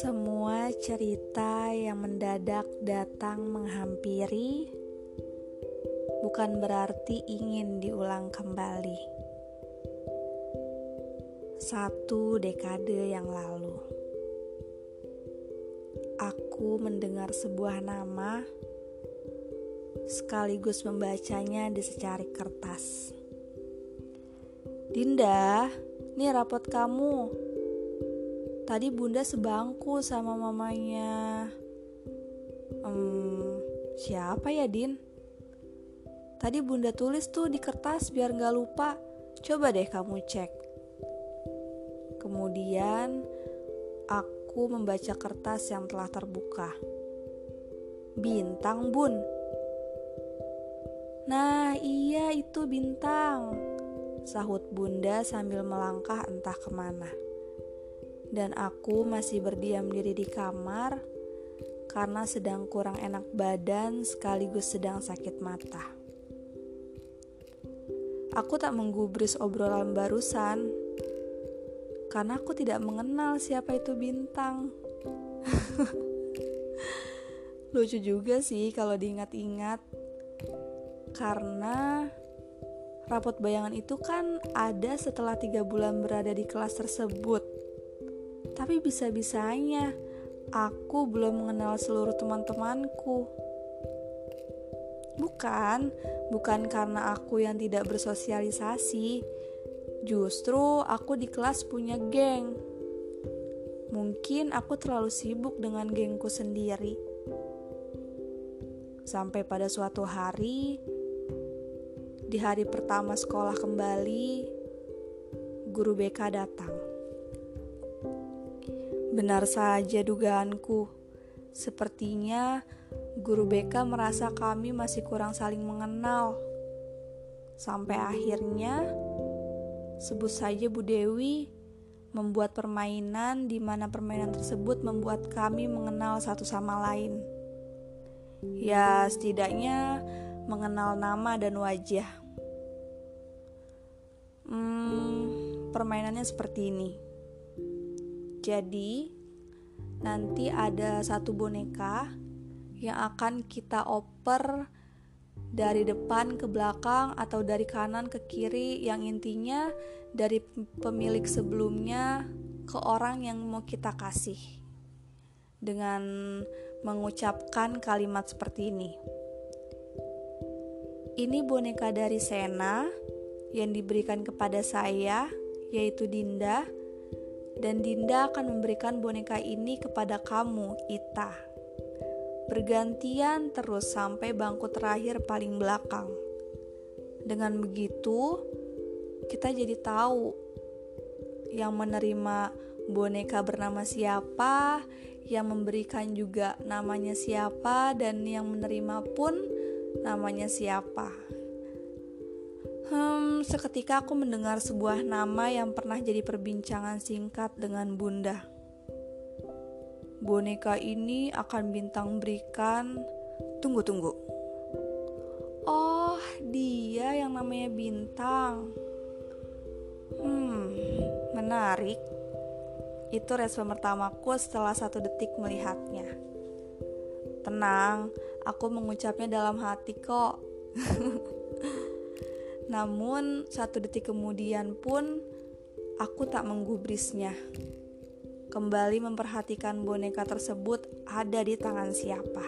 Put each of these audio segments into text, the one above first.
Semua cerita yang mendadak datang menghampiri bukan berarti ingin diulang kembali. Satu dekade yang lalu, aku mendengar sebuah nama sekaligus membacanya di secari kertas. Dinda, ini rapot kamu Tadi bunda sebangku sama mamanya. Hmm, siapa ya Din? Tadi bunda tulis tuh di kertas biar gak lupa. Coba deh kamu cek. Kemudian aku membaca kertas yang telah terbuka. Bintang bun. Nah iya itu bintang. Sahut bunda sambil melangkah entah ke mana dan aku masih berdiam diri di kamar karena sedang kurang enak badan sekaligus sedang sakit mata. Aku tak menggubris obrolan barusan karena aku tidak mengenal siapa itu bintang. Lucu juga sih kalau diingat-ingat karena rapot bayangan itu kan ada setelah tiga bulan berada di kelas tersebut tapi bisa-bisanya aku belum mengenal seluruh teman-temanku. Bukan, bukan karena aku yang tidak bersosialisasi. Justru aku di kelas punya geng. Mungkin aku terlalu sibuk dengan gengku sendiri. Sampai pada suatu hari, di hari pertama sekolah kembali, guru BK datang. Benar saja dugaanku. Sepertinya guru BK merasa kami masih kurang saling mengenal. Sampai akhirnya sebut saja Bu Dewi membuat permainan di mana permainan tersebut membuat kami mengenal satu sama lain. Ya, setidaknya mengenal nama dan wajah. Hmm, permainannya seperti ini. Jadi, nanti ada satu boneka yang akan kita oper dari depan ke belakang atau dari kanan ke kiri yang intinya dari pemilik sebelumnya ke orang yang mau kita kasih dengan mengucapkan kalimat seperti ini. Ini boneka dari Sena yang diberikan kepada saya yaitu Dinda dan Dinda akan memberikan boneka ini kepada kamu, Ita. Bergantian terus sampai bangku terakhir paling belakang. Dengan begitu, kita jadi tahu yang menerima boneka bernama siapa, yang memberikan juga namanya siapa, dan yang menerima pun namanya siapa. Seketika aku mendengar sebuah nama yang pernah jadi perbincangan singkat dengan Bunda. Boneka ini akan bintang berikan. Tunggu, tunggu. Oh, dia yang namanya Bintang. Hmm, menarik. Itu respon pertamaku setelah satu detik melihatnya. Tenang, aku mengucapnya dalam hati kok. Namun, satu detik kemudian pun aku tak menggubrisnya. Kembali memperhatikan boneka tersebut ada di tangan siapa.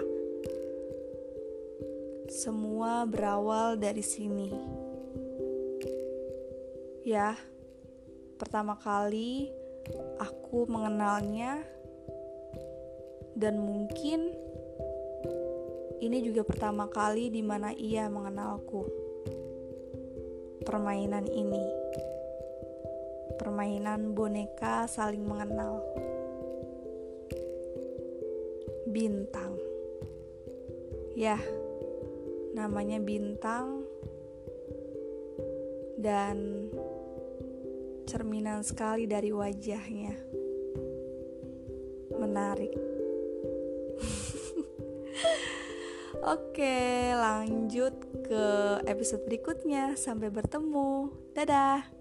Semua berawal dari sini. Ya, pertama kali aku mengenalnya, dan mungkin ini juga pertama kali di mana ia mengenalku permainan ini. Permainan boneka saling mengenal. Bintang. Ya, namanya bintang dan cerminan sekali dari wajahnya. Menarik. Oke, lanjut ke episode berikutnya. Sampai bertemu. Dadah.